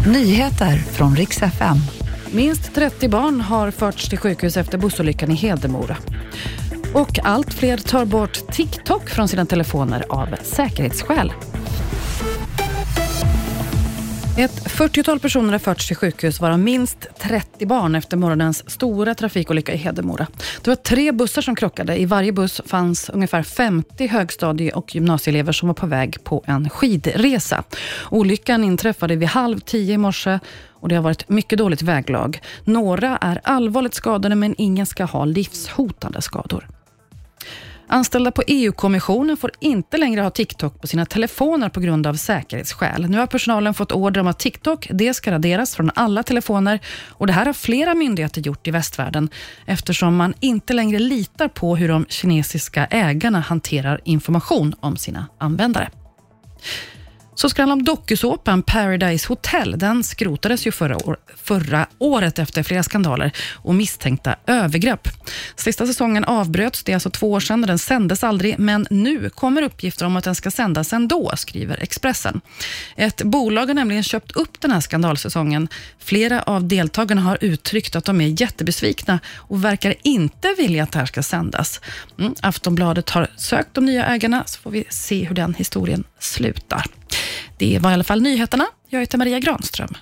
Nyheter från riks FM. Minst 30 barn har förts till sjukhus efter bussolyckan i Hedemora. Och allt fler tar bort TikTok från sina telefoner av säkerhetsskäl. Ett 40-tal personer har förts till sjukhus, varav minst 30 barn efter morgonens stora trafikolycka i Hedemora. Det var tre bussar som krockade. I varje buss fanns ungefär 50 högstadie och gymnasieelever som var på väg på en skidresa. Olyckan inträffade vid halv tio i morse och det har varit mycket dåligt väglag. Några är allvarligt skadade, men ingen ska ha livshotande skador. Anställda på EU-kommissionen får inte längre ha TikTok på sina telefoner på grund av säkerhetsskäl. Nu har personalen fått order om att TikTok det ska raderas från alla telefoner och det här har flera myndigheter gjort i västvärlden eftersom man inte längre litar på hur de kinesiska ägarna hanterar information om sina användare. Så ska det handla om dokusåpan Paradise Hotel. Den skrotades ju förra, år, förra året efter flera skandaler och misstänkta övergrepp. Sista säsongen avbröts, det är alltså två år sedan, och den sändes aldrig, men nu kommer uppgifter om att den ska sändas ändå, skriver Expressen. Ett bolag har nämligen köpt upp den här skandalsäsongen. Flera av deltagarna har uttryckt att de är jättebesvikna och verkar inte vilja att det här ska sändas. Mm, Aftonbladet har sökt de nya ägarna, så får vi se hur den historien slutar. Det var i alla fall nyheterna. Jag heter Maria Granström.